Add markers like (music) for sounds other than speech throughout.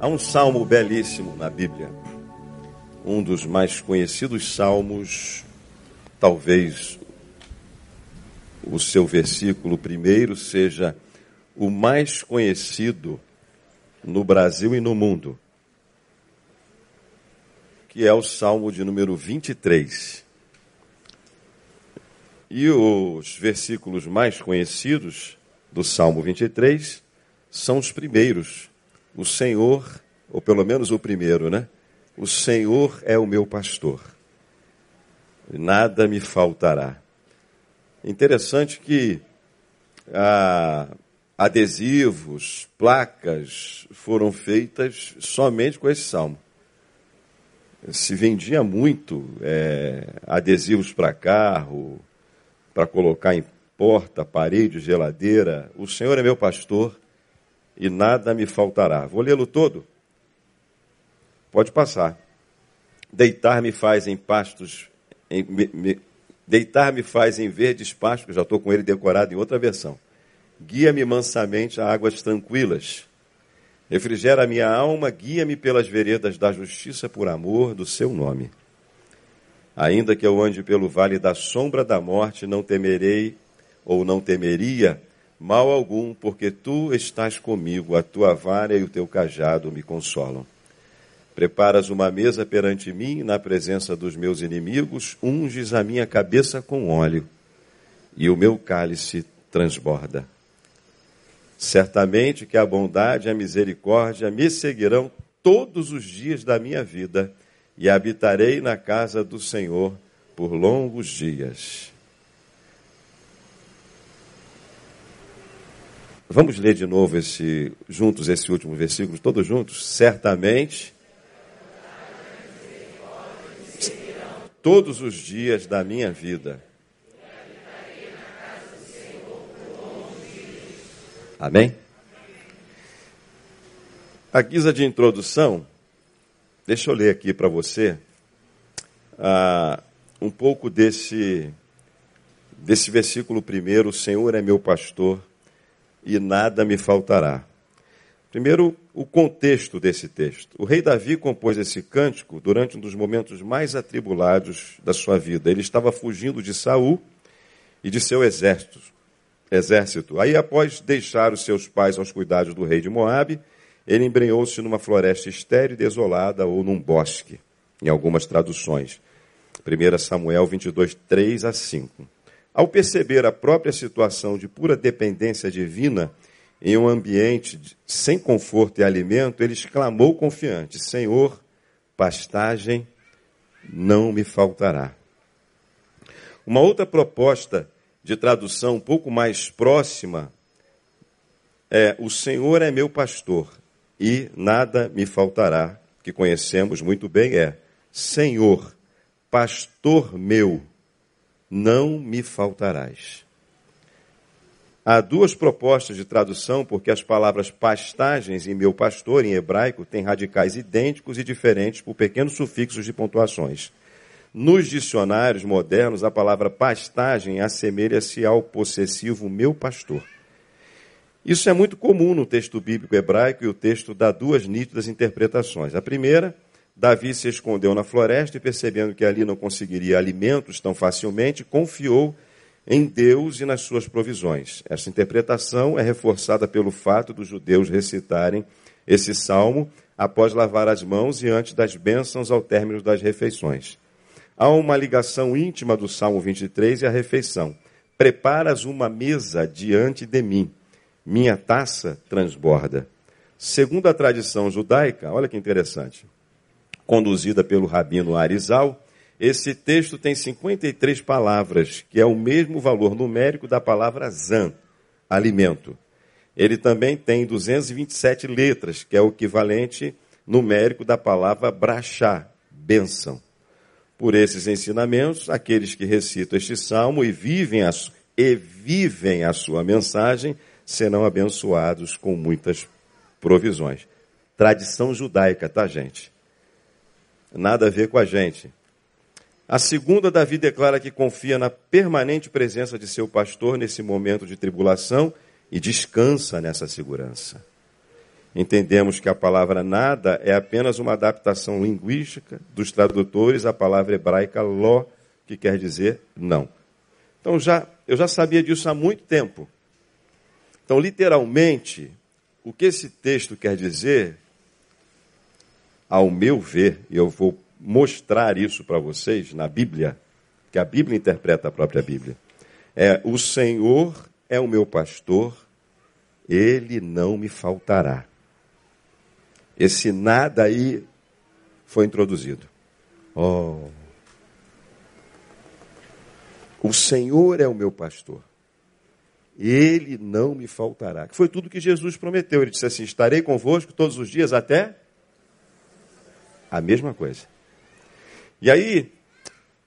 Há um salmo belíssimo na Bíblia, um dos mais conhecidos salmos, talvez o seu versículo primeiro seja o mais conhecido no Brasil e no mundo, que é o salmo de número 23. E os versículos mais conhecidos do salmo 23 são os primeiros o Senhor, ou pelo menos o primeiro, né? O Senhor é o meu pastor, nada me faltará. Interessante que ah, adesivos, placas foram feitas somente com esse salmo. Se vendia muito é, adesivos para carro, para colocar em porta, parede, geladeira. O Senhor é meu pastor e nada me faltará. Vou lê-lo todo? Pode passar. Deitar-me faz em pastos. Deitar-me faz em verdes pastos, já estou com ele decorado em outra versão. Guia-me mansamente a águas tranquilas. Refrigera minha alma, guia-me pelas veredas da justiça por amor do seu nome. Ainda que eu ande pelo vale da sombra da morte, não temerei ou não temeria mal algum, porque tu estás comigo, a tua vara e o teu cajado me consolam. Preparas uma mesa perante mim, na presença dos meus inimigos, unges a minha cabeça com óleo, e o meu cálice transborda. Certamente que a bondade e a misericórdia me seguirão todos os dias da minha vida, e habitarei na casa do Senhor por longos dias. Vamos ler de novo esse, juntos esse último versículo, todos juntos? Certamente, todos os dias da minha vida. Amém? A guisa de introdução, deixa eu ler aqui para você uh, um pouco desse, desse versículo primeiro: O Senhor é meu pastor e nada me faltará. Primeiro, o contexto desse texto. O rei Davi compôs esse cântico durante um dos momentos mais atribulados da sua vida. Ele estava fugindo de Saul e de seu exército. exército. Aí, após deixar os seus pais aos cuidados do rei de Moabe, ele embrenhou-se numa floresta estéril e desolada ou num bosque, em algumas traduções. 1 Samuel 22, 3 a 5. Ao perceber a própria situação de pura dependência divina em um ambiente sem conforto e alimento, ele exclamou confiante: Senhor, pastagem não me faltará. Uma outra proposta de tradução um pouco mais próxima é: O Senhor é meu pastor e nada me faltará, que conhecemos muito bem, é: Senhor, pastor meu não me faltarás. Há duas propostas de tradução, porque as palavras pastagens e meu pastor em hebraico têm radicais idênticos e diferentes por pequenos sufixos de pontuações. Nos dicionários modernos, a palavra pastagem assemelha-se ao possessivo meu pastor. Isso é muito comum no texto bíblico hebraico e o texto dá duas nítidas interpretações. A primeira Davi se escondeu na floresta e, percebendo que ali não conseguiria alimentos tão facilmente, confiou em Deus e nas suas provisões. Essa interpretação é reforçada pelo fato dos judeus recitarem esse salmo após lavar as mãos e antes das bênçãos ao término das refeições. Há uma ligação íntima do Salmo 23 e a refeição. Preparas uma mesa diante de mim, minha taça transborda. Segundo a tradição judaica, olha que interessante conduzida pelo rabino Arizal, esse texto tem 53 palavras, que é o mesmo valor numérico da palavra zan, alimento. Ele também tem 227 letras, que é o equivalente numérico da palavra brachá, bênção. Por esses ensinamentos, aqueles que recitam este salmo e vivem a, e vivem a sua mensagem serão abençoados com muitas provisões. Tradição judaica, tá, gente? Nada a ver com a gente. A segunda, Davi declara que confia na permanente presença de seu pastor nesse momento de tribulação e descansa nessa segurança. entendemos que a palavra nada é apenas uma adaptação linguística dos tradutores à palavra hebraica ló, que quer dizer não. Então já eu já sabia disso há muito tempo. Então, literalmente, o que esse texto quer dizer, ao meu ver, e eu vou mostrar isso para vocês na Bíblia, que a Bíblia interpreta a própria Bíblia, é: o Senhor é o meu pastor, ele não me faltará. Esse nada aí foi introduzido. Oh. O Senhor é o meu pastor. Ele não me faltará. Que foi tudo que Jesus prometeu. Ele disse assim: Estarei convosco todos os dias até a mesma coisa. E aí,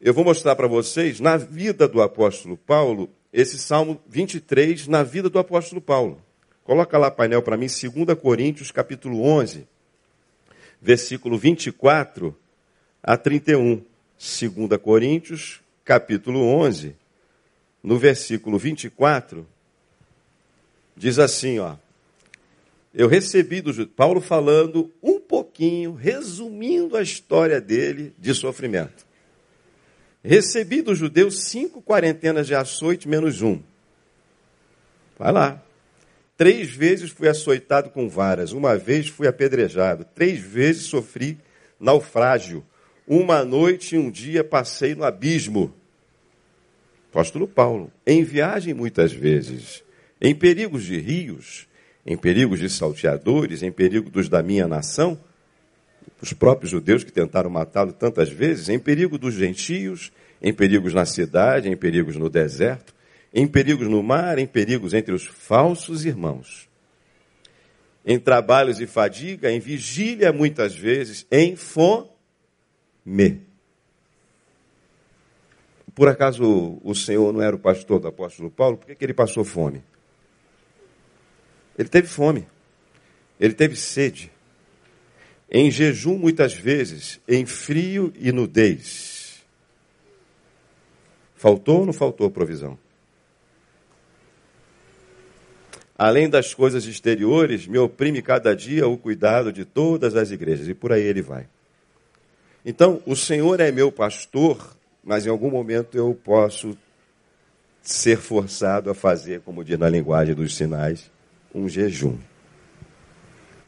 eu vou mostrar para vocês, na vida do apóstolo Paulo, esse Salmo 23, na vida do apóstolo Paulo. Coloca lá painel para mim, 2 Coríntios, capítulo 11 versículo 24 a 31. 2 Coríntios, capítulo 11, no versículo 24, diz assim, ó. Eu recebi do Paulo falando pouquinho, resumindo a história dele de sofrimento. Recebi dos judeus cinco quarentenas de açoite menos um. Vai lá. Três vezes fui açoitado com varas, uma vez fui apedrejado, três vezes sofri naufrágio, uma noite e um dia passei no abismo. Apóstolo Paulo, em viagem muitas vezes, em perigos de rios, em perigos de salteadores, em perigo dos da minha nação, os próprios judeus que tentaram matá-lo tantas vezes, em perigo dos gentios, em perigos na cidade, em perigos no deserto, em perigos no mar, em perigos entre os falsos irmãos, em trabalhos e fadiga, em vigília muitas vezes, em fome. Por acaso o Senhor não era o pastor do apóstolo Paulo? Por que, que ele passou fome? Ele teve fome, ele teve sede, em jejum muitas vezes, em frio e nudez. Faltou ou não faltou provisão? além das coisas exteriores, me oprime cada dia o cuidado de todas as igrejas. E por aí ele vai. Então, o Senhor é meu pastor, mas em algum momento eu posso ser forçado a fazer, como diz na linguagem dos sinais, um jejum.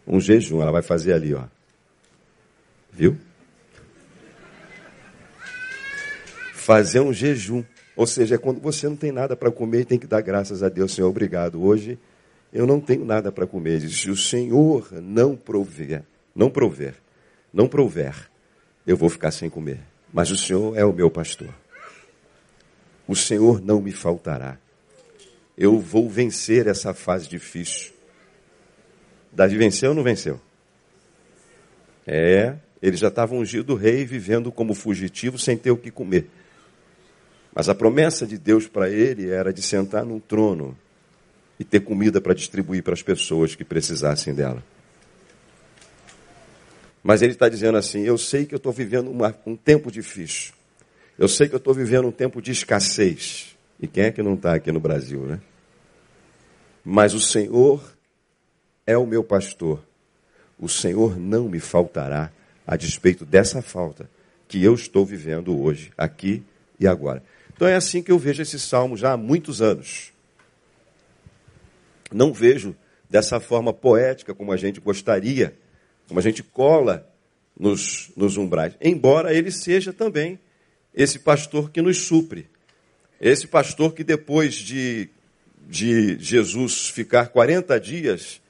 Um jejum, ela vai fazer ali, ó. Viu? Fazer um jejum. Ou seja, é quando você não tem nada para comer e tem que dar graças a Deus, Senhor, obrigado. Hoje eu não tenho nada para comer. Se o Senhor não prover, não prover, não prover, eu vou ficar sem comer. Mas o Senhor é o meu pastor. O Senhor não me faltará. Eu vou vencer essa fase difícil. Davi venceu ou não venceu? É, ele já estava ungido rei, vivendo como fugitivo, sem ter o que comer. Mas a promessa de Deus para ele era de sentar num trono e ter comida para distribuir para as pessoas que precisassem dela. Mas ele está dizendo assim: eu sei que eu estou vivendo uma, um tempo difícil. Eu sei que eu estou vivendo um tempo de escassez. E quem é que não está aqui no Brasil, né? Mas o Senhor é o meu pastor. O Senhor não me faltará a despeito dessa falta que eu estou vivendo hoje, aqui e agora. Então é assim que eu vejo esse salmo já há muitos anos. Não vejo dessa forma poética como a gente gostaria, como a gente cola nos, nos umbrais. Embora ele seja também esse pastor que nos supre. Esse pastor que depois de, de Jesus ficar 40 dias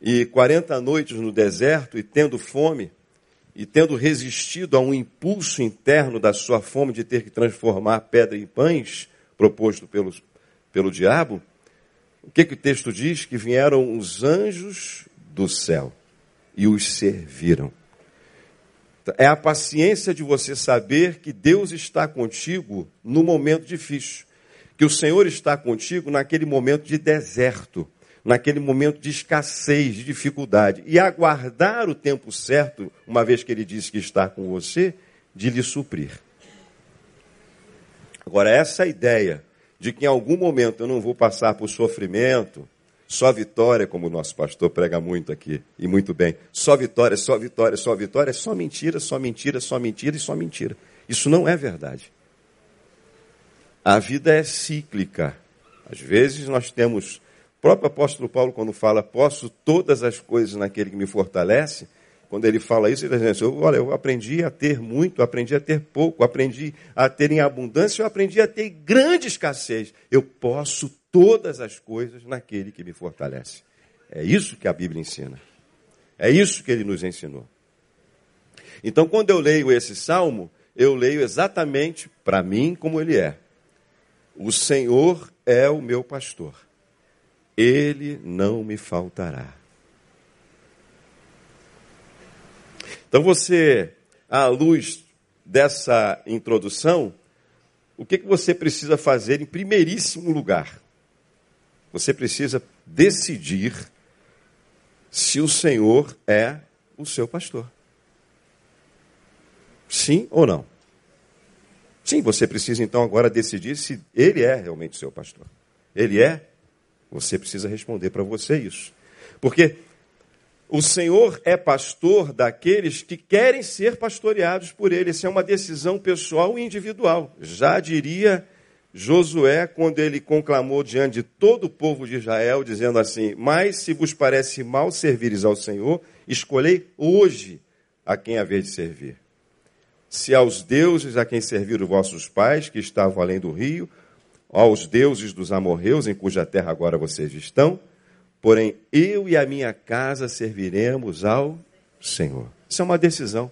e 40 noites no deserto e tendo fome, e tendo resistido a um impulso interno da sua fome de ter que transformar pedra em pães, proposto pelo, pelo diabo, o que, que o texto diz? Que vieram os anjos do céu e os serviram. É a paciência de você saber que Deus está contigo no momento difícil. Que o Senhor está contigo naquele momento de deserto, naquele momento de escassez, de dificuldade. E aguardar o tempo certo, uma vez que Ele disse que está com você, de lhe suprir. Agora, essa ideia de que em algum momento eu não vou passar por sofrimento, Só vitória, como o nosso pastor prega muito aqui, e muito bem. Só vitória, só vitória, só vitória, é só mentira, só mentira, só mentira e só mentira. Isso não é verdade. A vida é cíclica. Às vezes nós temos. O próprio apóstolo Paulo, quando fala, posso todas as coisas naquele que me fortalece, quando ele fala isso, ele dizendo assim, olha, eu aprendi a ter muito, aprendi a ter pouco, aprendi a ter em abundância, eu aprendi a ter grande escassez. Eu posso todas as coisas naquele que me fortalece. É isso que a Bíblia ensina. É isso que ele nos ensinou. Então, quando eu leio esse salmo, eu leio exatamente para mim como ele é. O Senhor é o meu pastor. Ele não me faltará. Então você, à luz dessa introdução, o que, que você precisa fazer em primeiríssimo lugar? Você precisa decidir se o Senhor é o seu pastor. Sim ou não? Sim, você precisa então agora decidir se ele é realmente o seu pastor. Ele é? Você precisa responder para você isso. Porque o Senhor é pastor daqueles que querem ser pastoreados por Ele. Isso é uma decisão pessoal e individual. Já diria Josué quando ele conclamou diante de todo o povo de Israel, dizendo assim: Mas se vos parece mal servires ao Senhor, escolhei hoje a quem haver de servir. Se aos deuses a quem serviram vossos pais, que estavam além do rio, aos deuses dos amorreus, em cuja terra agora vocês estão, Porém, eu e a minha casa serviremos ao Senhor. Isso é uma decisão.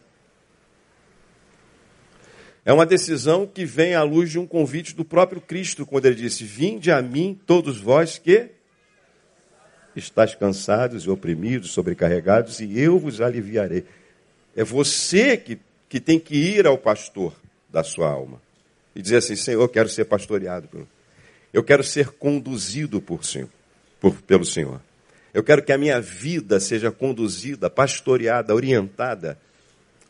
É uma decisão que vem à luz de um convite do próprio Cristo, quando ele disse: Vinde a mim, todos vós que estáis cansados e oprimidos, sobrecarregados, e eu vos aliviarei. É você que, que tem que ir ao pastor da sua alma e dizer assim: Senhor, eu quero ser pastoreado. Eu quero ser conduzido por Senhor por, pelo Senhor. Eu quero que a minha vida seja conduzida, pastoreada, orientada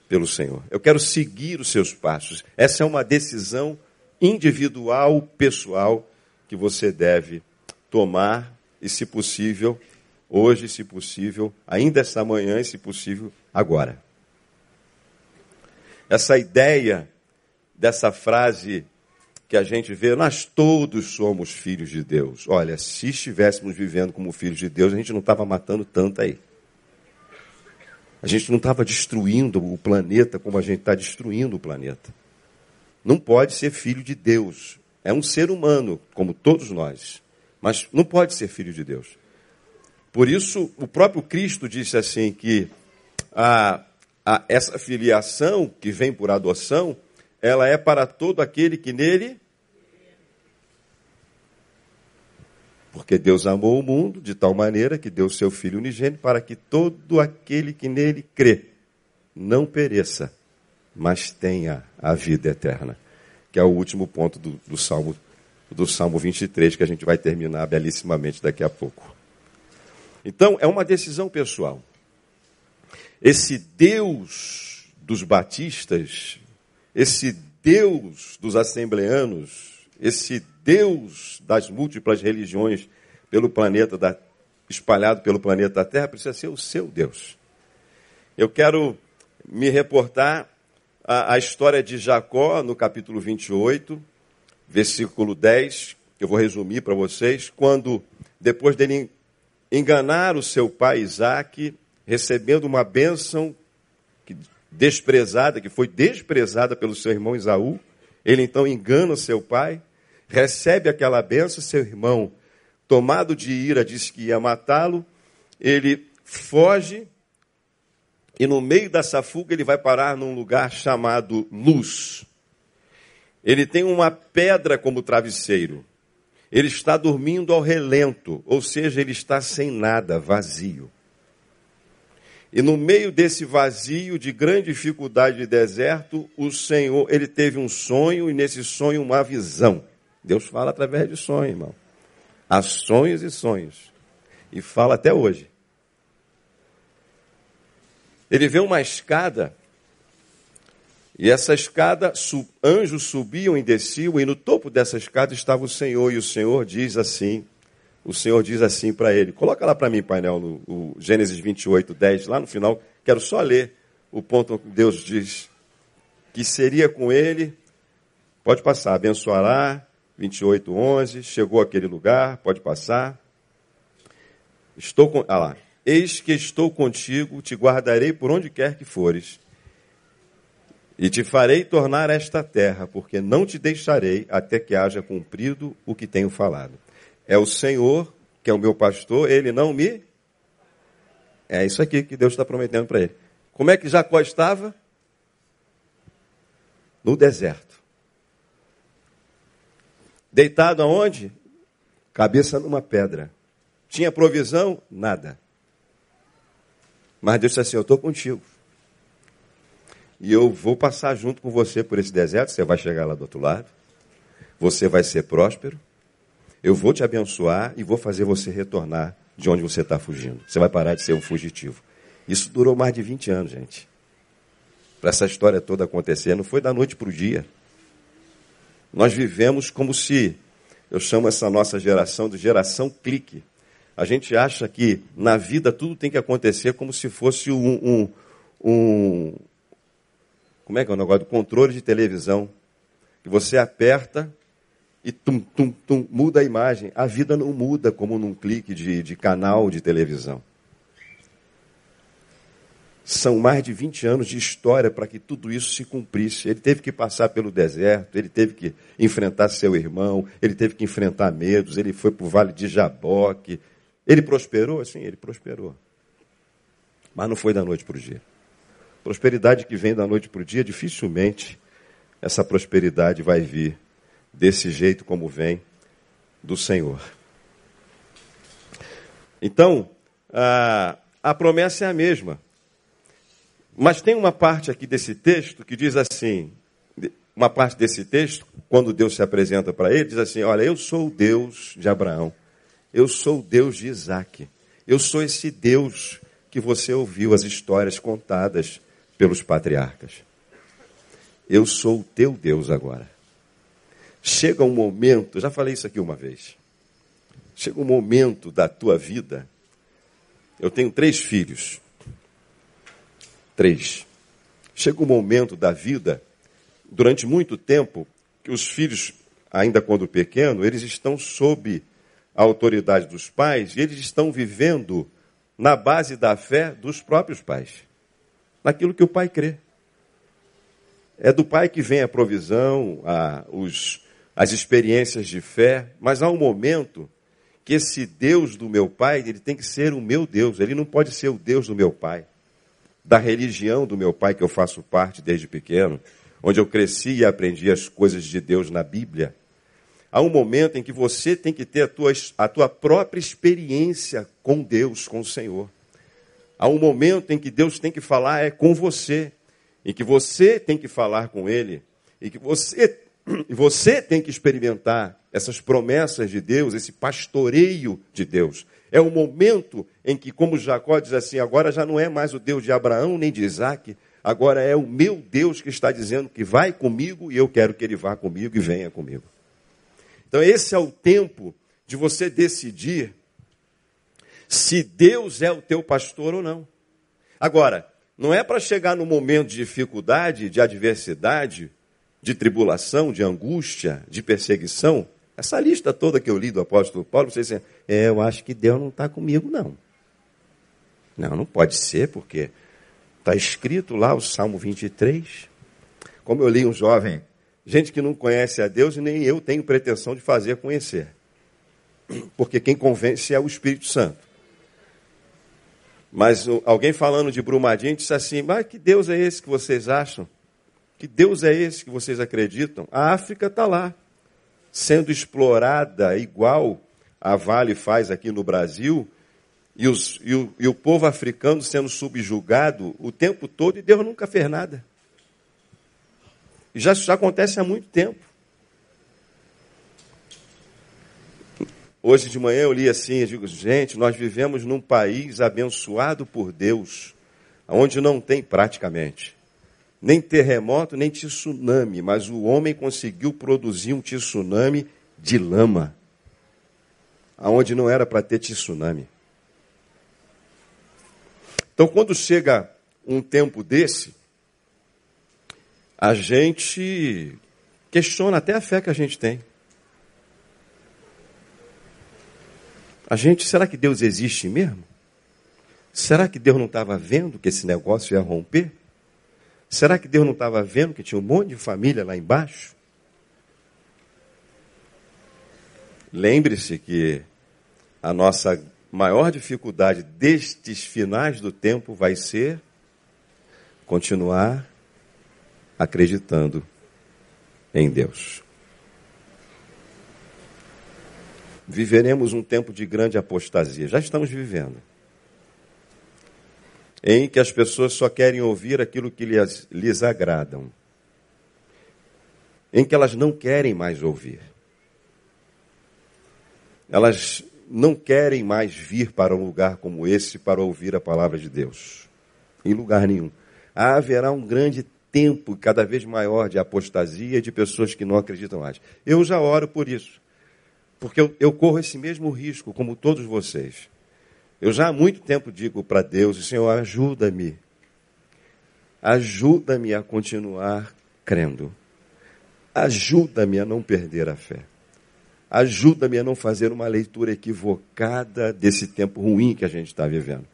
pelo Senhor. Eu quero seguir os seus passos. Essa é uma decisão individual, pessoal, que você deve tomar e, se possível, hoje, se possível, ainda essa manhã e, se possível, agora. Essa ideia dessa frase que a gente vê, nós todos somos filhos de Deus. Olha, se estivéssemos vivendo como filhos de Deus, a gente não estava matando tanto aí. A gente não estava destruindo o planeta como a gente está destruindo o planeta. Não pode ser filho de Deus. É um ser humano, como todos nós. Mas não pode ser filho de Deus. Por isso, o próprio Cristo disse assim que a, a, essa filiação que vem por adoção ela é para todo aquele que nele. Porque Deus amou o mundo de tal maneira que deu seu Filho unigênito para que todo aquele que nele crê não pereça, mas tenha a vida eterna. Que é o último ponto do, do Salmo do Salmo 23, que a gente vai terminar belíssimamente daqui a pouco. Então, é uma decisão pessoal. Esse Deus dos batistas esse Deus dos assembleanos, esse Deus das múltiplas religiões pelo planeta da, espalhado pelo planeta Terra precisa ser o seu Deus. Eu quero me reportar a história de Jacó no capítulo 28, versículo 10, eu vou resumir para vocês, quando depois dele enganar o seu pai Isaac, recebendo uma bênção desprezada, que foi desprezada pelo seu irmão Isaú. Ele então engana seu pai, recebe aquela benção, seu irmão, tomado de ira, disse que ia matá-lo. Ele foge e no meio dessa fuga ele vai parar num lugar chamado Luz. Ele tem uma pedra como travesseiro. Ele está dormindo ao relento, ou seja, ele está sem nada, vazio. E no meio desse vazio de grande dificuldade de deserto, o Senhor, ele teve um sonho e nesse sonho uma visão. Deus fala através de sonho, irmão. Há sonhos e sonhos. E fala até hoje. Ele vê uma escada e essa escada, anjos subiam e desciam, e no topo dessa escada estava o Senhor, e o Senhor diz assim: o Senhor diz assim para ele. Coloca lá para mim, painel, no, o Gênesis 28, 10, lá no final. Quero só ler o ponto que Deus diz que seria com ele. Pode passar, abençoará, 28, 11. Chegou àquele lugar, pode passar. Estou com. Ah lá. Eis que estou contigo, te guardarei por onde quer que fores, e te farei tornar esta terra, porque não te deixarei até que haja cumprido o que tenho falado. É o Senhor, que é o meu pastor, ele não me. É isso aqui que Deus está prometendo para ele. Como é que Jacó estava? No deserto. Deitado aonde? Cabeça numa pedra. Tinha provisão? Nada. Mas Deus disse assim: Eu estou contigo. E eu vou passar junto com você por esse deserto. Você vai chegar lá do outro lado. Você vai ser próspero. Eu vou te abençoar e vou fazer você retornar de onde você está fugindo. Você vai parar de ser um fugitivo. Isso durou mais de 20 anos, gente. Para essa história toda acontecer, não foi da noite para o dia. Nós vivemos como se, eu chamo essa nossa geração de geração clique. A gente acha que na vida tudo tem que acontecer como se fosse um, um, um como é que é o negócio controle de televisão. Que você aperta e tum, tum, tum, muda a imagem. A vida não muda como num clique de, de canal de televisão. São mais de 20 anos de história para que tudo isso se cumprisse. Ele teve que passar pelo deserto, ele teve que enfrentar seu irmão, ele teve que enfrentar medos, ele foi para o vale de Jaboque. Ele prosperou? Sim, ele prosperou. Mas não foi da noite para o dia. Prosperidade que vem da noite para o dia, dificilmente essa prosperidade vai vir desse jeito como vem do Senhor. Então, a, a promessa é a mesma. Mas tem uma parte aqui desse texto que diz assim: uma parte desse texto, quando Deus se apresenta para ele, diz assim: Olha, eu sou o Deus de Abraão, eu sou o Deus de Isaac, eu sou esse Deus que você ouviu as histórias contadas pelos patriarcas. Eu sou o teu Deus agora. Chega um momento, já falei isso aqui uma vez. Chega um momento da tua vida. Eu tenho três filhos. Três. Chega um momento da vida, durante muito tempo, que os filhos, ainda quando pequenos, eles estão sob a autoridade dos pais e eles estão vivendo na base da fé dos próprios pais, naquilo que o pai crê. É do pai que vem a provisão, a, os, as experiências de fé, mas há um momento que esse Deus do meu pai, ele tem que ser o meu Deus, ele não pode ser o Deus do meu pai, da religião do meu pai que eu faço parte desde pequeno, onde eu cresci e aprendi as coisas de Deus na Bíblia. Há um momento em que você tem que ter a tua, a tua própria experiência com Deus, com o Senhor. Há um momento em que Deus tem que falar é com você, em que você tem que falar com Ele, e que você e você tem que experimentar essas promessas de Deus, esse pastoreio de Deus. É o momento em que, como Jacó diz assim, agora já não é mais o Deus de Abraão nem de Isaac, agora é o meu Deus que está dizendo que vai comigo e eu quero que ele vá comigo e venha comigo. Então, esse é o tempo de você decidir se Deus é o teu pastor ou não. Agora, não é para chegar no momento de dificuldade, de adversidade, de tribulação, de angústia, de perseguição, essa lista toda que eu li do apóstolo Paulo, você diz, é, eu acho que Deus não está comigo, não. Não, não pode ser, porque está escrito lá o Salmo 23. Como eu li um jovem, gente que não conhece a Deus e nem eu tenho pretensão de fazer conhecer. Porque quem convence é o Espírito Santo. Mas alguém falando de Brumadinho disse assim: Mas que Deus é esse que vocês acham? Que Deus é esse que vocês acreditam? A África está lá, sendo explorada igual a Vale faz aqui no Brasil, e, os, e, o, e o povo africano sendo subjugado o tempo todo, e Deus nunca fez nada. E já, já acontece há muito tempo. Hoje de manhã eu li assim, eu digo, gente, nós vivemos num país abençoado por Deus, onde não tem praticamente nem terremoto, nem tsunami, mas o homem conseguiu produzir um tsunami de lama. aonde não era para ter tsunami. Então, quando chega um tempo desse, a gente questiona até a fé que a gente tem. A gente, será que Deus existe mesmo? Será que Deus não estava vendo que esse negócio ia romper? Será que Deus não estava vendo que tinha um monte de família lá embaixo? Lembre-se que a nossa maior dificuldade destes finais do tempo vai ser continuar acreditando em Deus. Viveremos um tempo de grande apostasia, já estamos vivendo, em que as pessoas só querem ouvir aquilo que lhes, lhes agradam, em que elas não querem mais ouvir. Elas não querem mais vir para um lugar como esse para ouvir a palavra de Deus. Em lugar nenhum. Haverá um grande tempo cada vez maior de apostasia de pessoas que não acreditam mais. Eu já oro por isso. Porque eu, eu corro esse mesmo risco, como todos vocês. Eu já há muito tempo digo para Deus, Senhor, ajuda-me. Ajuda-me a continuar crendo. Ajuda-me a não perder a fé. Ajuda-me a não fazer uma leitura equivocada desse tempo ruim que a gente está vivendo.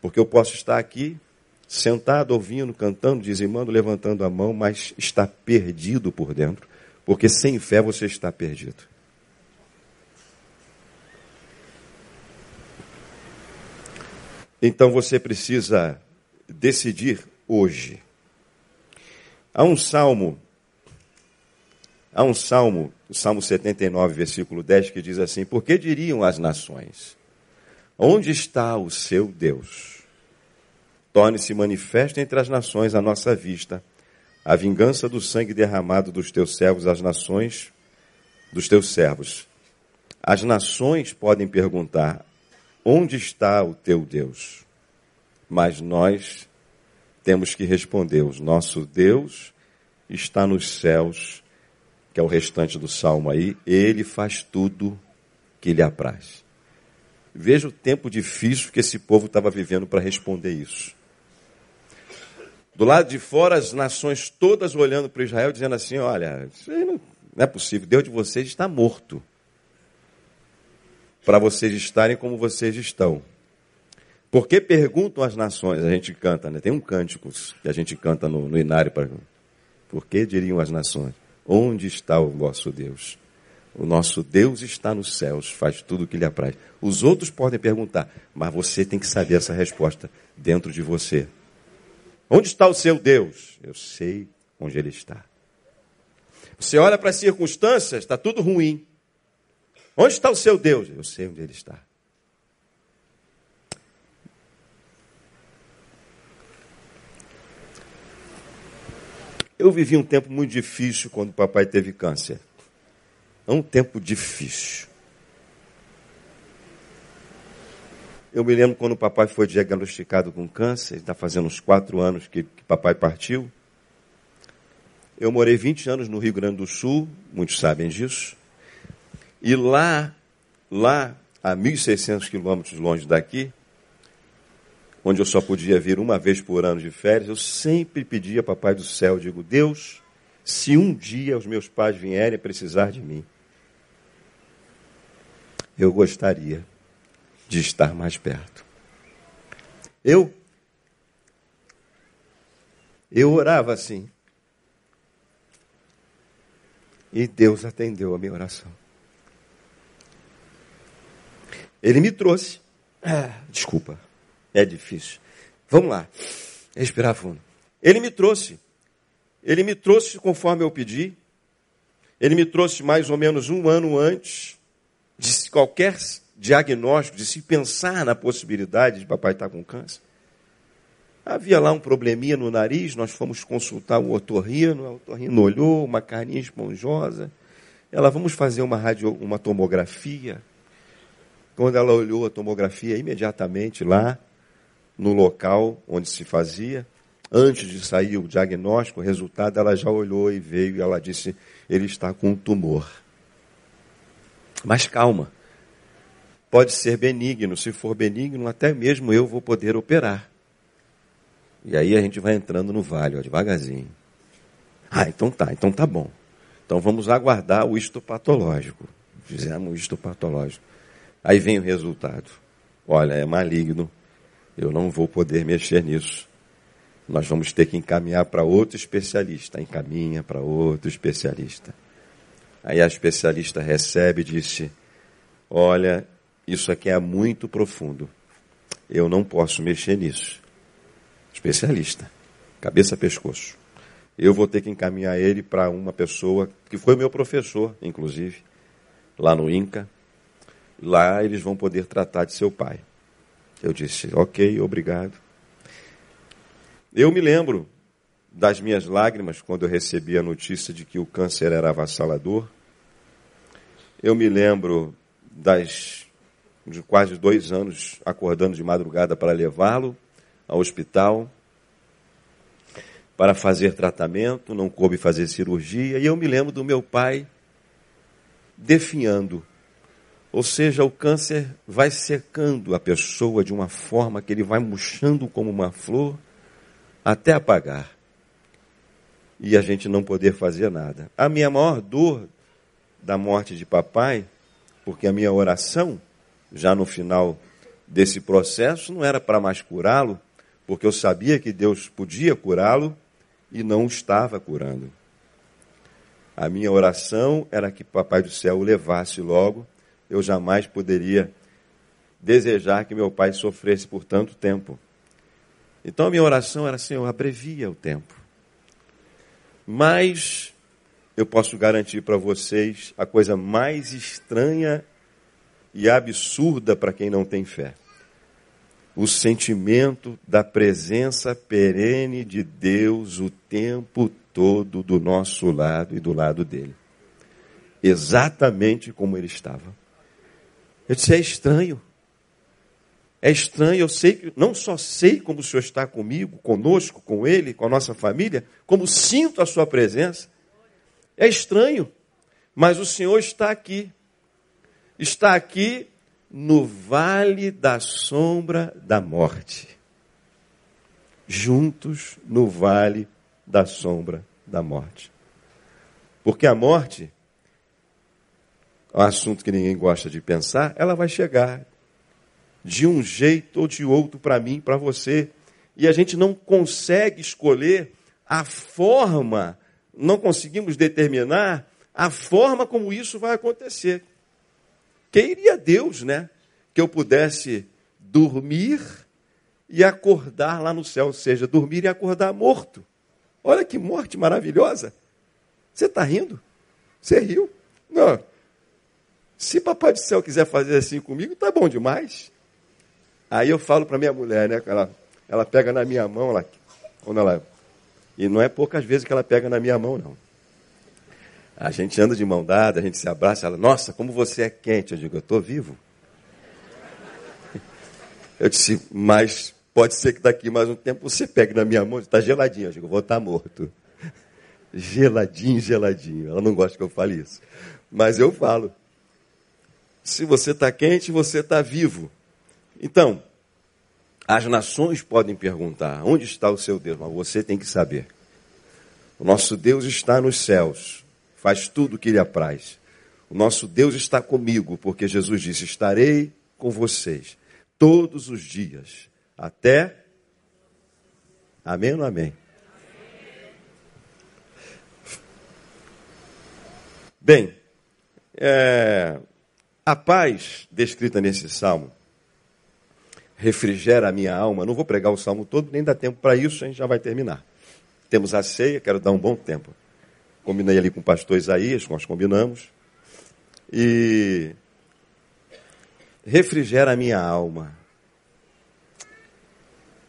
Porque eu posso estar aqui, sentado, ouvindo, cantando, dizimando, levantando a mão, mas está perdido por dentro. Porque sem fé você está perdido. Então você precisa decidir hoje. Há um salmo Há um salmo, Salmo 79, versículo 10, que diz assim: Por que diriam as nações? Onde está o seu Deus? Torne-se manifesto entre as nações à nossa vista a vingança do sangue derramado dos teus servos às nações dos teus servos. As nações podem perguntar: Onde está o teu Deus? Mas nós temos que responder: O nosso Deus está nos céus que é o restante do salmo aí, ele faz tudo que lhe apraz. Veja o tempo difícil que esse povo estava vivendo para responder isso. Do lado de fora, as nações todas olhando para Israel, dizendo assim: olha, isso não é possível, Deus de vocês está morto. Para vocês estarem como vocês estão. Porque perguntam as nações, a gente canta, né? Tem um cântico que a gente canta no, no Inário. Para... Por que diriam as nações? Onde está o vosso Deus? O nosso Deus está nos céus, faz tudo o que lhe apraz. Os outros podem perguntar, mas você tem que saber essa resposta dentro de você. Onde está o seu Deus? Eu sei onde ele está. Você olha para as circunstâncias, está tudo ruim. Onde está o seu Deus? Eu sei onde ele está. Eu vivi um tempo muito difícil quando o papai teve câncer. É um tempo difícil. Eu me lembro quando o papai foi diagnosticado com câncer, está fazendo uns quatro anos que, que papai partiu. Eu morei 20 anos no Rio Grande do Sul, muitos sabem disso. E lá, lá, a 1.600 quilômetros longe daqui, onde eu só podia vir uma vez por ano de férias, eu sempre pedia a Papai do Céu, digo, Deus, se um dia os meus pais vierem precisar de mim, eu gostaria de estar mais perto. Eu eu orava assim. E Deus atendeu a minha oração. Ele me trouxe. Ah, desculpa. É difícil. Vamos lá. Respirar fundo. Ele me trouxe. Ele me trouxe conforme eu pedi. Ele me trouxe mais ou menos um ano antes de qualquer diagnóstico, de se pensar na possibilidade de papai estar com câncer. Havia lá um probleminha no nariz, nós fomos consultar o otorrino, o otorrino olhou, uma carninha esponjosa. Ela, vamos fazer uma, radio, uma tomografia. Quando ela olhou a tomografia, imediatamente lá, no local onde se fazia. Antes de sair o diagnóstico, o resultado, ela já olhou e veio e ela disse: ele está com um tumor. Mas calma. Pode ser benigno. Se for benigno, até mesmo eu vou poder operar. E aí a gente vai entrando no vale, ó, devagarzinho. Ah, então tá, então tá bom. Então vamos aguardar o histopatológico. Fizemos o histopatológico. Aí vem o resultado. Olha, é maligno. Eu não vou poder mexer nisso. Nós vamos ter que encaminhar para outro especialista. Encaminha para outro especialista. Aí a especialista recebe e disse: Olha, isso aqui é muito profundo. Eu não posso mexer nisso. Especialista. Cabeça, pescoço. Eu vou ter que encaminhar ele para uma pessoa que foi meu professor, inclusive, lá no INCA. Lá eles vão poder tratar de seu pai. Eu disse: Ok, obrigado. Eu me lembro das minhas lágrimas quando eu recebi a notícia de que o câncer era avassalador. Eu me lembro das de quase dois anos acordando de madrugada para levá-lo ao hospital para fazer tratamento, não coube fazer cirurgia, e eu me lembro do meu pai definhando. Ou seja, o câncer vai secando a pessoa de uma forma que ele vai murchando como uma flor até apagar. E a gente não poder fazer nada. A minha maior dor da morte de papai, porque a minha oração, já no final desse processo, não era para mais curá-lo, porque eu sabia que Deus podia curá-lo e não estava curando. A minha oração era que Papai do Céu o levasse logo, eu jamais poderia desejar que meu pai sofresse por tanto tempo. Então a minha oração era, Senhor, abrevia o tempo. Mas eu posso garantir para vocês a coisa mais estranha e absurda para quem não tem fé. O sentimento da presença perene de Deus o tempo todo do nosso lado e do lado dele. Exatamente como ele estava. Eu disse: é estranho. É estranho, eu sei que não só sei como o Senhor está comigo, conosco, com ele, com a nossa família, como sinto a sua presença. É estranho, mas o Senhor está aqui. Está aqui no vale da sombra da morte. Juntos no vale da sombra da morte. Porque a morte, um assunto que ninguém gosta de pensar, ela vai chegar de um jeito ou de outro para mim, para você. E a gente não consegue escolher a forma não conseguimos determinar a forma como isso vai acontecer. Queria Deus, né? Que eu pudesse dormir e acordar lá no céu, ou seja, dormir e acordar morto. Olha que morte maravilhosa. Você está rindo? Você riu? Não. Se Papai do Céu quiser fazer assim comigo, tá bom demais. Aí eu falo para minha mulher, né? Ela, ela pega na minha mão, ela, quando ela e não é poucas vezes que ela pega na minha mão, não. A gente anda de mão dada, a gente se abraça, ela, nossa, como você é quente. Eu digo, eu estou vivo. (laughs) Eu disse, mas pode ser que daqui mais um tempo você pegue na minha mão, está geladinho. Eu digo, vou estar tá morto. (laughs) Geladinho, geladinho. Ela não gosta que eu fale isso. Mas eu falo. Se você está quente, você está vivo. Então, as nações podem perguntar: onde está o seu Deus? Mas você tem que saber. O nosso Deus está nos céus, faz tudo o que lhe apraz. O nosso Deus está comigo, porque Jesus disse: Estarei com vocês todos os dias, até. Amém ou amém? Bem, é, a paz descrita nesse salmo refrigera a minha alma. Não vou pregar o salmo todo, nem dá tempo para isso, a gente já vai terminar. Temos a ceia, quero dar um bom tempo. Combinei ali com o pastor Isaías, nós combinamos. E refrigera a minha alma.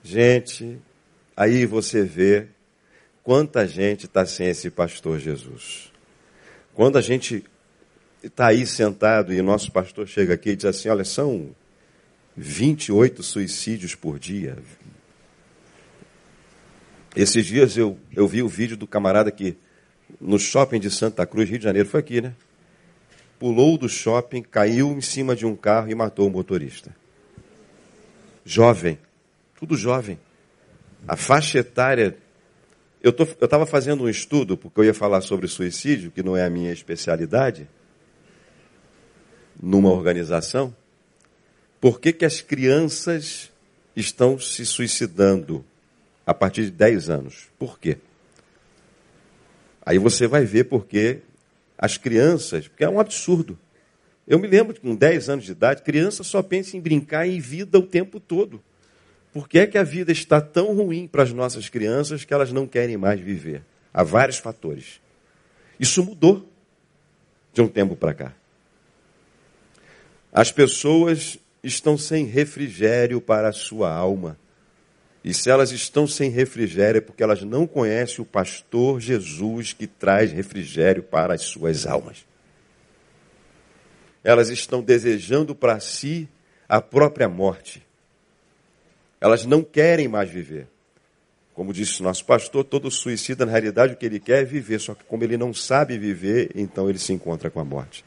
Gente, aí você vê quanta gente está sem esse pastor Jesus. Quando a gente está aí sentado e nosso pastor chega aqui e diz assim: olha, são 28 suicídios por dia. Esses dias eu, eu vi o vídeo do camarada que no shopping de Santa Cruz, Rio de Janeiro, foi aqui, né? pulou do shopping, caiu em cima de um carro e matou o motorista. Jovem, tudo jovem. A faixa etária. Eu estava fazendo um estudo, porque eu ia falar sobre suicídio, que não é a minha especialidade, numa organização. Por que, que as crianças estão se suicidando a partir de 10 anos? Por quê? Aí você vai ver porque as crianças, porque é um absurdo. Eu me lembro que com 10 anos de idade, criança só pensa em brincar em vida o tempo todo. Por que é que a vida está tão ruim para as nossas crianças que elas não querem mais viver? Há vários fatores. Isso mudou de um tempo para cá. As pessoas estão sem refrigério para a sua alma. E se elas estão sem refrigério é porque elas não conhecem o pastor Jesus que traz refrigério para as suas almas. Elas estão desejando para si a própria morte. Elas não querem mais viver. Como disse nosso pastor, todo suicida, na realidade, o que ele quer é viver, só que como ele não sabe viver, então ele se encontra com a morte.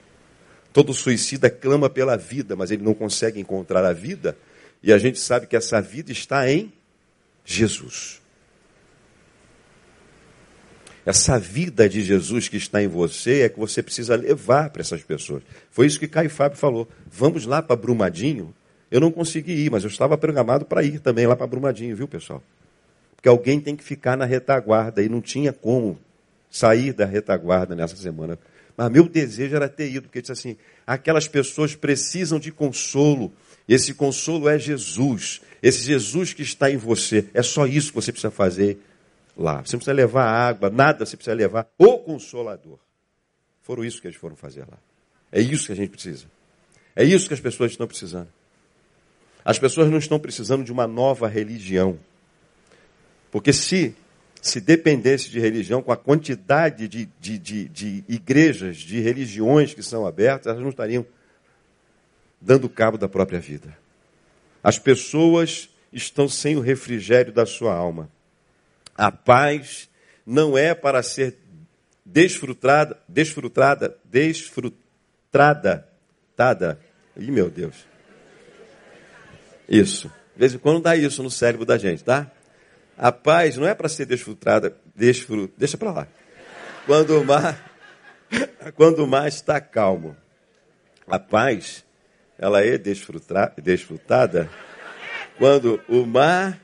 Todo suicida clama pela vida, mas ele não consegue encontrar a vida, e a gente sabe que essa vida está em Jesus. Essa vida de Jesus que está em você é que você precisa levar para essas pessoas. Foi isso que Caio Fábio falou. Vamos lá para Brumadinho, eu não consegui ir, mas eu estava programado para ir também lá para Brumadinho, viu, pessoal? Porque alguém tem que ficar na retaguarda e não tinha como sair da retaguarda nessa semana. Mas meu desejo era ter ido, porque disse assim: aquelas pessoas precisam de consolo. Esse consolo é Jesus. Esse Jesus que está em você. É só isso que você precisa fazer lá. Você não precisa levar água, nada você precisa levar. O consolador. Foram isso que eles foram fazer lá. É isso que a gente precisa. É isso que as pessoas estão precisando. As pessoas não estão precisando de uma nova religião. Porque se, se dependesse de religião, com a quantidade de, de, de, de igrejas, de religiões que são abertas, elas não estariam dando cabo da própria vida. As pessoas estão sem o refrigério da sua alma. A paz não é para ser desfrutada, desfrutada, desfrutada, tada. Ih, meu Deus. Isso. De vez em quando dá isso no cérebro da gente, tá? A paz não é para ser desfrutada, desfrut... deixa para lá. Quando o mar, quando o mar está calmo, a paz, ela é desfrutada quando o mar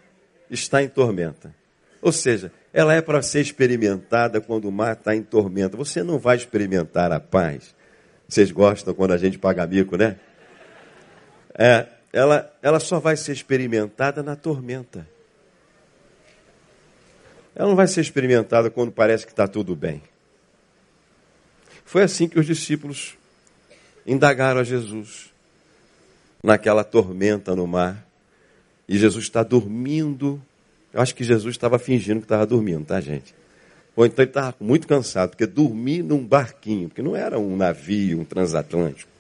está em tormenta. Ou seja, ela é para ser experimentada quando o mar está em tormenta. Você não vai experimentar a paz. Vocês gostam quando a gente paga mico, né? É, ela, ela só vai ser experimentada na tormenta. Ela não vai ser experimentada quando parece que está tudo bem. Foi assim que os discípulos indagaram a Jesus naquela tormenta no mar. E Jesus está dormindo. Eu acho que Jesus estava fingindo que estava dormindo, tá, gente? Ou então ele estava muito cansado, porque dormir num barquinho, porque não era um navio, um transatlântico,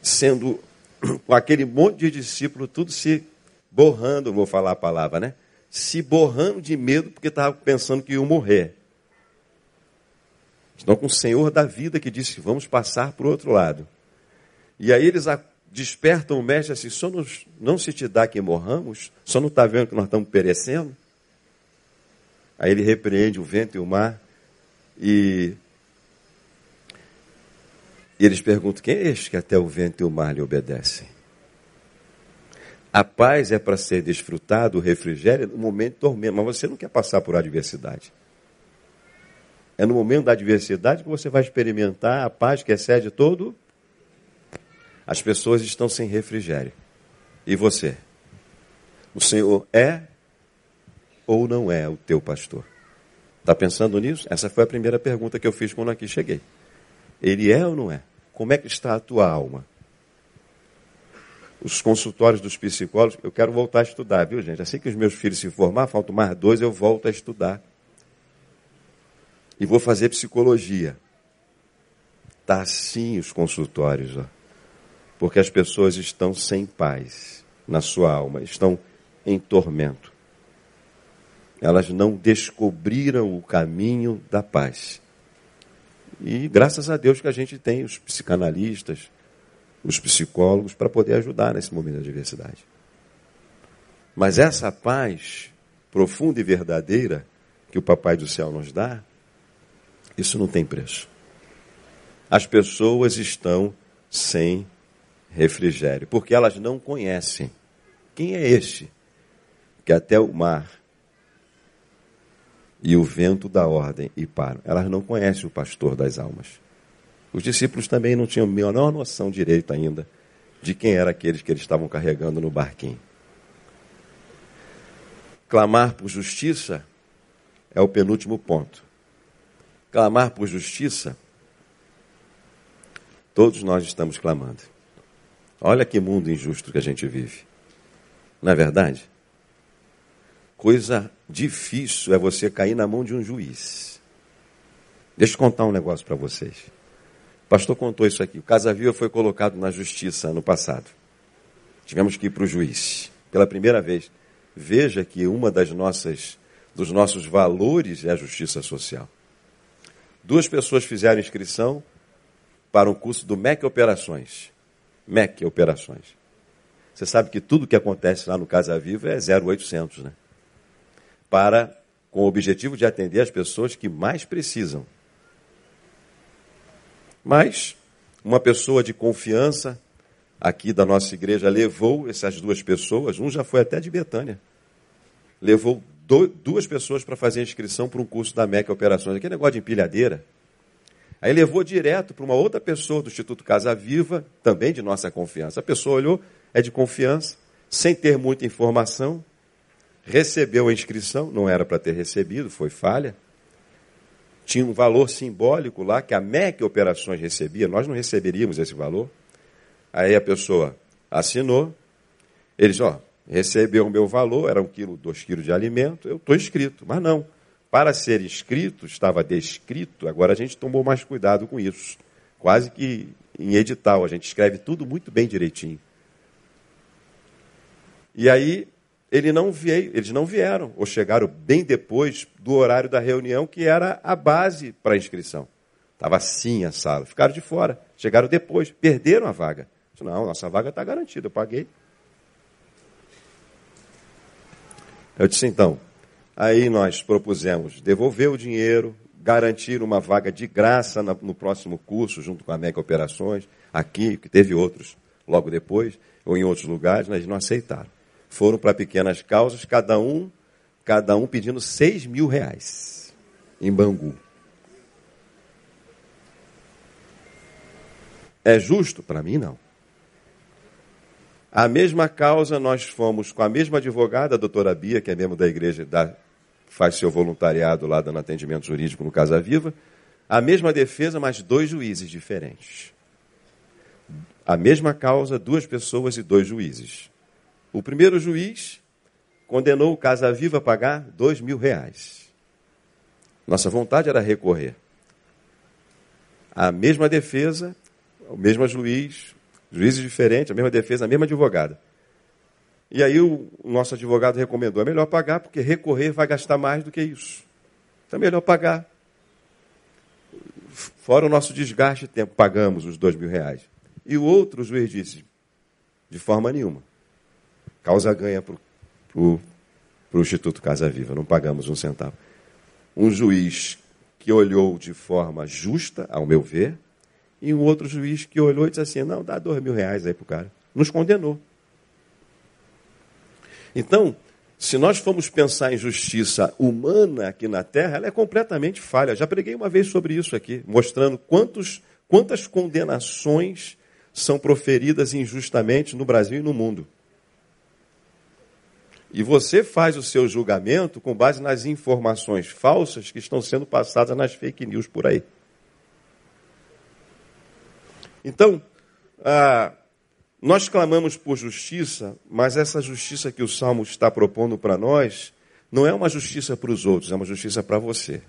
sendo (coughs) com aquele monte de discípulos, tudo se borrando, vou falar a palavra, né? Se borrando de medo porque estava pensando que iam morrer. Estão com o Senhor da vida que disse: vamos passar para o outro lado. E aí eles despertam o mestre assim: só nos, não se te dá que morramos? Só não está vendo que nós estamos perecendo? Aí ele repreende o vento e o mar e e eles perguntam: quem é este que até o vento e o mar lhe obedecem? A paz é para ser desfrutado, o refrigério, no momento de tormento, mas você não quer passar por adversidade. É no momento da adversidade que você vai experimentar a paz que excede todo. As pessoas estão sem refrigério. E você? O Senhor é ou não é o teu pastor? Está pensando nisso? Essa foi a primeira pergunta que eu fiz quando aqui cheguei. Ele é ou não é? Como é que está a tua alma? Os consultórios dos psicólogos, eu quero voltar a estudar, viu, gente? Assim que os meus filhos se formar, faltam mais dois, eu volto a estudar. E vou fazer psicologia. Está assim os consultórios, ó. Porque as pessoas estão sem paz na sua alma, estão em tormento. Elas não descobriram o caminho da paz. E graças a Deus que a gente tem os psicanalistas, os psicólogos para poder ajudar nesse momento de adversidade. Mas essa paz profunda e verdadeira que o Papai do Céu nos dá, isso não tem preço. As pessoas estão sem refrigério, porque elas não conhecem quem é este que até o mar e o vento dá ordem e param. Elas não conhecem o pastor das almas. Os discípulos também não tinham a menor noção direito ainda de quem eram aqueles que eles estavam carregando no barquinho. Clamar por justiça é o penúltimo ponto. Clamar por justiça, todos nós estamos clamando. Olha que mundo injusto que a gente vive. Não é verdade? Coisa difícil é você cair na mão de um juiz. Deixa eu contar um negócio para vocês. Pastor contou isso aqui. O Casa Viva foi colocado na justiça ano passado. Tivemos que ir para o juiz. Pela primeira vez. Veja que uma das nossas dos nossos valores é a justiça social. Duas pessoas fizeram inscrição para um curso do MEC Operações. MEC Operações. Você sabe que tudo que acontece lá no Casa Viva é 0800, né? Para, com o objetivo de atender as pessoas que mais precisam. Mas uma pessoa de confiança aqui da nossa igreja levou essas duas pessoas, um já foi até de Betânia. Levou duas pessoas para fazer a inscrição para um curso da MEC Operações, aquele negócio de empilhadeira. Aí levou direto para uma outra pessoa do Instituto Casa Viva, também de nossa confiança. A pessoa olhou, é de confiança, sem ter muita informação, recebeu a inscrição, não era para ter recebido, foi falha. Tinha um valor simbólico lá que a MEC Operações recebia, nós não receberíamos esse valor. Aí a pessoa assinou, eles, ó, recebeu o meu valor, era um quilo, dois quilos de alimento, eu estou inscrito, mas não para ser escrito, estava descrito, agora a gente tomou mais cuidado com isso. Quase que em edital, a gente escreve tudo muito bem direitinho. E aí ele não veio, eles não vieram, ou chegaram bem depois do horário da reunião, que era a base para a inscrição. Estava assim a sala, ficaram de fora, chegaram depois, perderam a vaga. Não, nossa vaga está garantida, eu paguei. Eu disse então, Aí nós propusemos devolver o dinheiro, garantir uma vaga de graça no próximo curso, junto com a Mega Operações, aqui, que teve outros logo depois, ou em outros lugares, mas não aceitaram. Foram para pequenas causas, cada um, cada um pedindo 6 mil reais em Bangu. É justo? Para mim, não. A mesma causa, nós fomos com a mesma advogada, a doutora Bia, que é membro da igreja da faz seu voluntariado lá dando atendimento jurídico no Casa Viva. A mesma defesa, mas dois juízes diferentes. A mesma causa, duas pessoas e dois juízes. O primeiro juiz condenou o Casa Viva a pagar dois mil reais. Nossa vontade era recorrer. A mesma defesa, o mesmo juiz, juízes diferentes, a mesma defesa, a mesma advogada. E aí o nosso advogado recomendou: é melhor pagar, porque recorrer vai gastar mais do que isso. Então é melhor pagar. Fora o nosso desgaste de tempo, pagamos os dois mil reais. E o outro juiz disse: de forma nenhuma. Causa ganha para o Instituto Casa Viva, não pagamos um centavo. Um juiz que olhou de forma justa, ao meu ver, e um outro juiz que olhou e disse assim: não, dá dois mil reais aí para o cara. Nos condenou. Então, se nós formos pensar em justiça humana aqui na Terra, ela é completamente falha. Já preguei uma vez sobre isso aqui, mostrando quantos, quantas condenações são proferidas injustamente no Brasil e no mundo. E você faz o seu julgamento com base nas informações falsas que estão sendo passadas nas fake news por aí. Então, ah, nós clamamos por justiça, mas essa justiça que o Salmo está propondo para nós não é uma justiça para os outros, é uma justiça para você.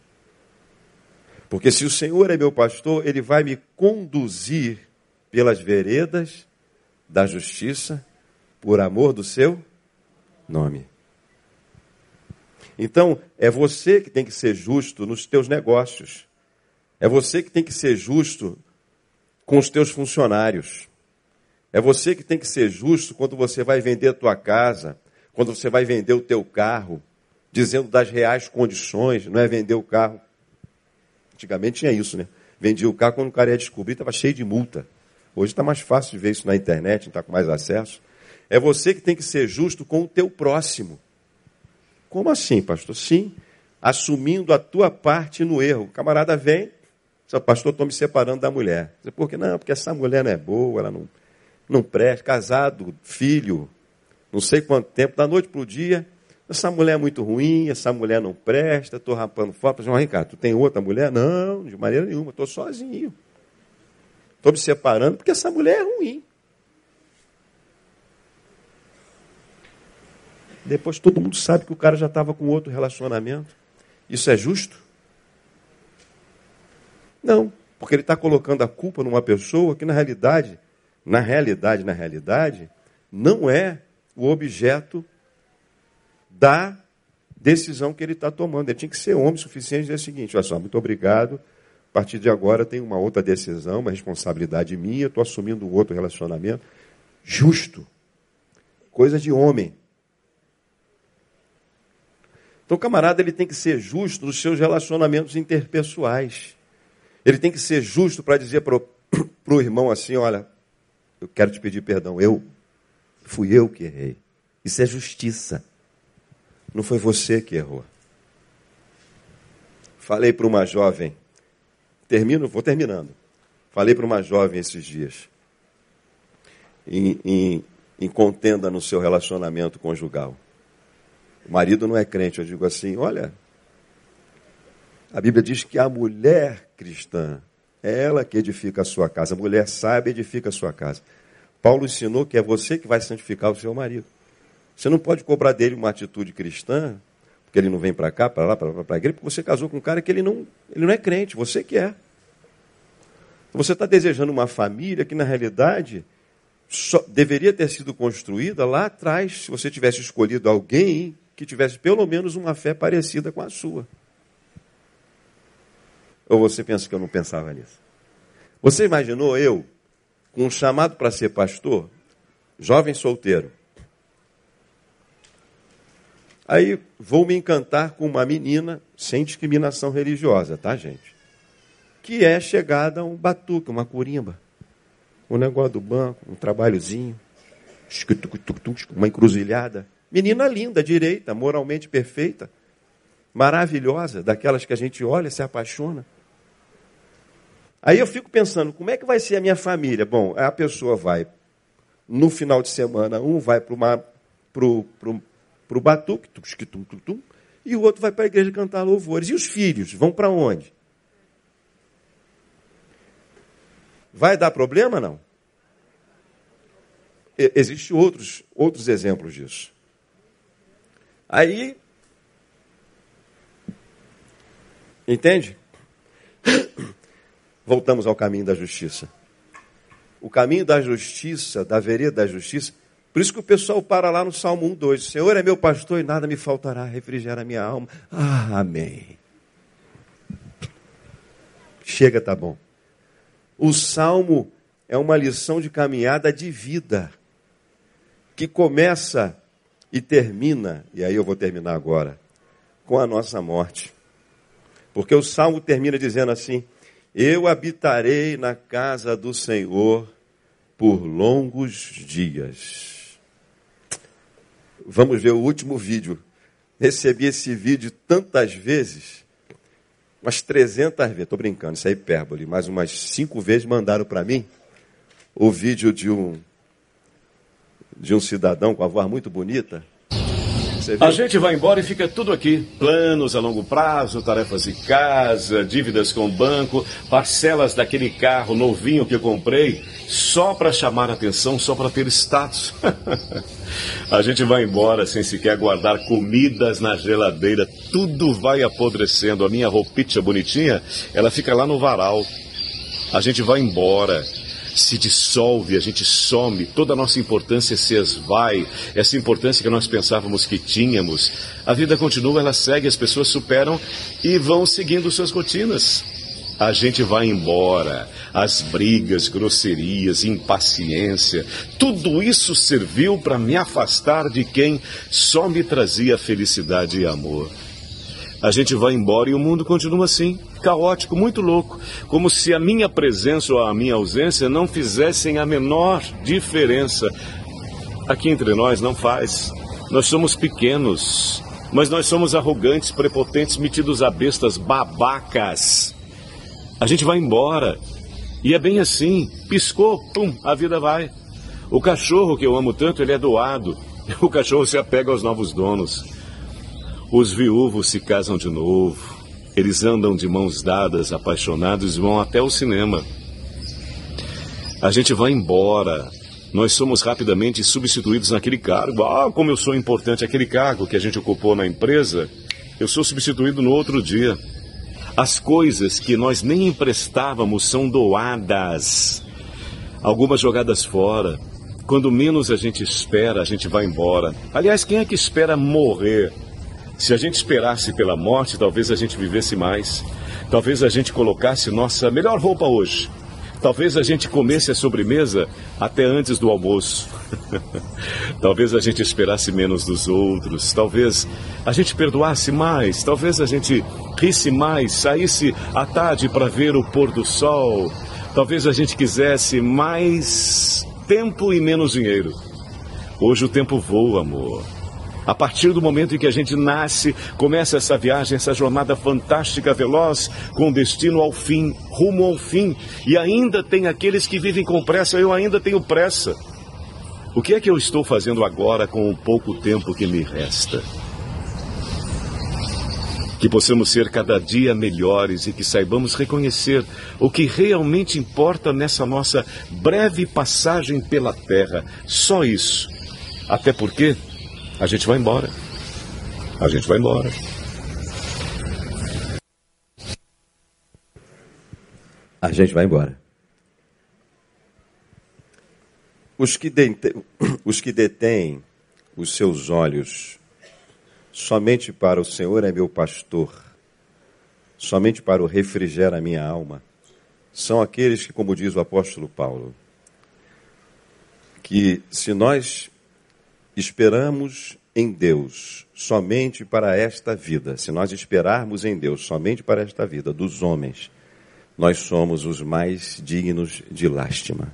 Porque se o Senhor é meu pastor, ele vai me conduzir pelas veredas da justiça por amor do seu nome. Então, é você que tem que ser justo nos teus negócios. É você que tem que ser justo com os teus funcionários. É você que tem que ser justo quando você vai vender a tua casa, quando você vai vender o teu carro, dizendo das reais condições, não é vender o carro. Antigamente tinha isso, né? Vendia o carro quando o cara ia descobrir, estava cheio de multa. Hoje está mais fácil de ver isso na internet, está com mais acesso. É você que tem que ser justo com o teu próximo. Como assim, pastor? Sim, assumindo a tua parte no erro. O camarada vem, diz, pastor, estou me separando da mulher. Por que não? Porque essa mulher não é boa, ela não, não presta, casado, filho, não sei quanto tempo, da noite para o dia, essa mulher é muito ruim, essa mulher não presta, estou rapando foto. Mas, Ricardo, tu tem outra mulher? Não, de maneira nenhuma, estou sozinho. Estou me separando porque essa mulher é ruim. Depois todo mundo sabe que o cara já estava com outro relacionamento. Isso é justo? Não, porque ele está colocando a culpa numa pessoa que na realidade, na realidade, na realidade, não é o objeto da decisão que ele está tomando. Ele tinha que ser homem suficiente e dizer o seguinte: olha só, muito obrigado. A partir de agora tem uma outra decisão, uma responsabilidade minha, estou assumindo um outro relacionamento. Justo. Coisa de homem. Então, o camarada ele tem que ser justo nos seus relacionamentos interpessoais. Ele tem que ser justo para dizer para o (coughs) irmão assim: olha, eu quero te pedir perdão, eu Fui eu que errei. Isso é justiça. Não foi você que errou. Falei para uma jovem, termino, vou terminando. Falei para uma jovem esses dias, em, em, em contenda no seu relacionamento conjugal. O marido não é crente, eu digo assim: olha, a Bíblia diz que a mulher cristã é ela que edifica a sua casa. A mulher sabe edifica a sua casa. Paulo ensinou que é você que vai santificar o seu marido. Você não pode cobrar dele uma atitude cristã, porque ele não vem para cá, para lá, para a igreja, porque você casou com um cara que ele não, ele não é crente, você que é. Você está desejando uma família que, na realidade, deveria ter sido construída lá atrás, se você tivesse escolhido alguém que tivesse pelo menos uma fé parecida com a sua. Ou você pensa que eu não pensava nisso? Você imaginou eu com um chamado para ser pastor, jovem solteiro. Aí vou me encantar com uma menina sem discriminação religiosa, tá, gente? Que é chegada a um batuque, uma curimba. Um negócio do banco, um trabalhozinho, uma encruzilhada. Menina linda, direita, moralmente perfeita, maravilhosa, daquelas que a gente olha, se apaixona. Aí eu fico pensando, como é que vai ser a minha família? Bom, a pessoa vai no final de semana, um vai para o pro, pro, batuque, tum, tum, tum, e o outro vai para a igreja cantar louvores. E os filhos vão para onde? Vai dar problema, não? Existem outros, outros exemplos disso. Aí, entende? (coughs) voltamos ao caminho da justiça. O caminho da justiça, da vereda da justiça, por isso que o pessoal para lá no Salmo 1, 2. O Senhor é meu pastor e nada me faltará, refrigera minha alma. Ah, amém. Chega, tá bom. O Salmo é uma lição de caminhada de vida, que começa e termina, e aí eu vou terminar agora, com a nossa morte. Porque o Salmo termina dizendo assim: eu habitarei na casa do Senhor por longos dias. Vamos ver o último vídeo. Recebi esse vídeo tantas vezes, umas 300 vezes. Estou brincando, isso é hipérbole. Mais umas cinco vezes mandaram para mim o vídeo de um de um cidadão com a voz muito bonita a gente vai embora e fica tudo aqui. Planos a longo prazo, tarefas de casa, dívidas com o banco, parcelas daquele carro novinho que eu comprei, só para chamar atenção, só para ter status. (laughs) a gente vai embora sem sequer guardar comidas na geladeira. Tudo vai apodrecendo. A minha roupinha bonitinha, ela fica lá no varal. A gente vai embora se dissolve, a gente some, toda a nossa importância se esvai, essa importância que nós pensávamos que tínhamos. A vida continua, ela segue, as pessoas superam e vão seguindo suas rotinas. A gente vai embora. As brigas, grosserias, impaciência, tudo isso serviu para me afastar de quem só me trazia felicidade e amor. A gente vai embora e o mundo continua assim, caótico, muito louco, como se a minha presença ou a minha ausência não fizessem a menor diferença. Aqui entre nós não faz. Nós somos pequenos, mas nós somos arrogantes, prepotentes, metidos a bestas, babacas. A gente vai embora. E é bem assim. Piscou, pum, a vida vai. O cachorro que eu amo tanto, ele é doado. (laughs) O cachorro se apega aos novos donos. Os viúvos se casam de novo. Eles andam de mãos dadas, apaixonados e vão até o cinema. A gente vai embora. Nós somos rapidamente substituídos naquele cargo. Ah, como eu sou importante aquele cargo que a gente ocupou na empresa, eu sou substituído no outro dia. As coisas que nós nem emprestávamos são doadas. Algumas jogadas fora. Quando menos a gente espera, a gente vai embora. Aliás, quem é que espera morrer? Se a gente esperasse pela morte, talvez a gente vivesse mais. Talvez a gente colocasse nossa melhor roupa hoje. Talvez a gente comesse a sobremesa até antes do almoço. (laughs) talvez a gente esperasse menos dos outros. Talvez a gente perdoasse mais. Talvez a gente risse mais, saísse à tarde para ver o pôr do sol. Talvez a gente quisesse mais tempo e menos dinheiro. Hoje o tempo voa, amor. A partir do momento em que a gente nasce, começa essa viagem, essa jornada fantástica, veloz, com destino ao fim, rumo ao fim. E ainda tem aqueles que vivem com pressa, eu ainda tenho pressa. O que é que eu estou fazendo agora com o pouco tempo que me resta? Que possamos ser cada dia melhores e que saibamos reconhecer o que realmente importa nessa nossa breve passagem pela terra. Só isso. Até porque a gente vai embora. A gente vai embora. A gente vai embora. Os que, detêm, os que detêm os seus olhos somente para o Senhor é meu pastor, somente para o refrigerar a minha alma, são aqueles que, como diz o apóstolo Paulo, que se nós esperamos em Deus somente para esta vida, se nós esperarmos em Deus somente para esta vida dos homens, nós somos os mais dignos de lástima.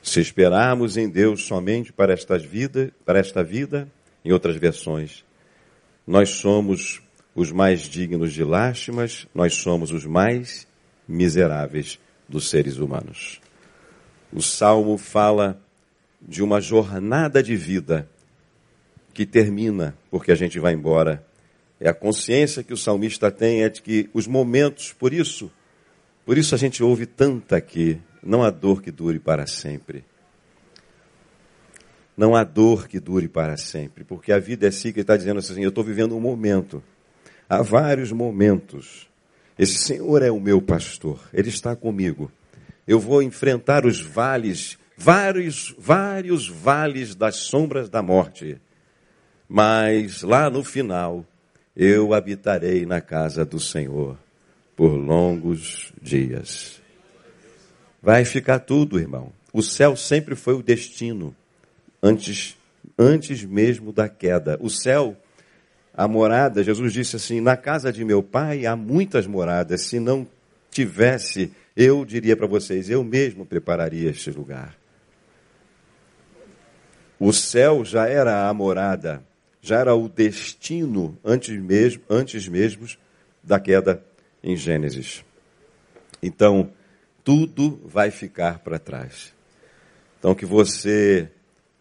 Se esperarmos em Deus somente para esta vida, para esta vida, em outras versões, nós somos os mais dignos de lástimas, nós somos os mais miseráveis dos seres humanos. O salmo fala de uma jornada de vida que termina porque a gente vai embora. É a consciência que o salmista tem é de que os momentos, por isso, por isso a gente ouve tanto aqui, não há dor que dure para sempre. Não há dor que dure para sempre, porque a vida é assim que está dizendo assim, eu estou vivendo um momento. Há vários momentos. Esse Senhor é o meu pastor, Ele está comigo. Eu vou enfrentar os vales vários, vários vales das sombras da morte. Mas lá no final, eu habitarei na casa do Senhor por longos dias. Vai ficar tudo, irmão. O céu sempre foi o destino, antes, antes mesmo da queda. O céu, a morada, Jesus disse assim: na casa de meu pai há muitas moradas. Se não tivesse, eu diria para vocês, eu mesmo prepararia este lugar. O céu já era a morada, já era o destino antes mesmo, antes mesmo da queda em Gênesis. Então, tudo vai ficar para trás. Então, que você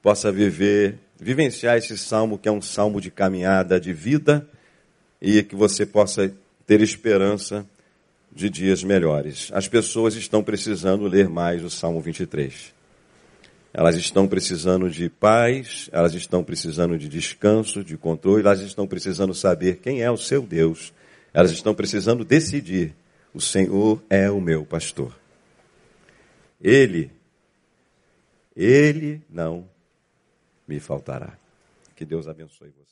possa viver, vivenciar esse salmo, que é um salmo de caminhada de vida, e que você possa ter esperança de dias melhores. As pessoas estão precisando ler mais o Salmo 23. Elas estão precisando de paz, elas estão precisando de descanso, de controle, elas estão precisando saber quem é o seu Deus. Elas estão precisando decidir: o Senhor é o meu pastor. Ele, ele não me faltará. Que Deus abençoe você.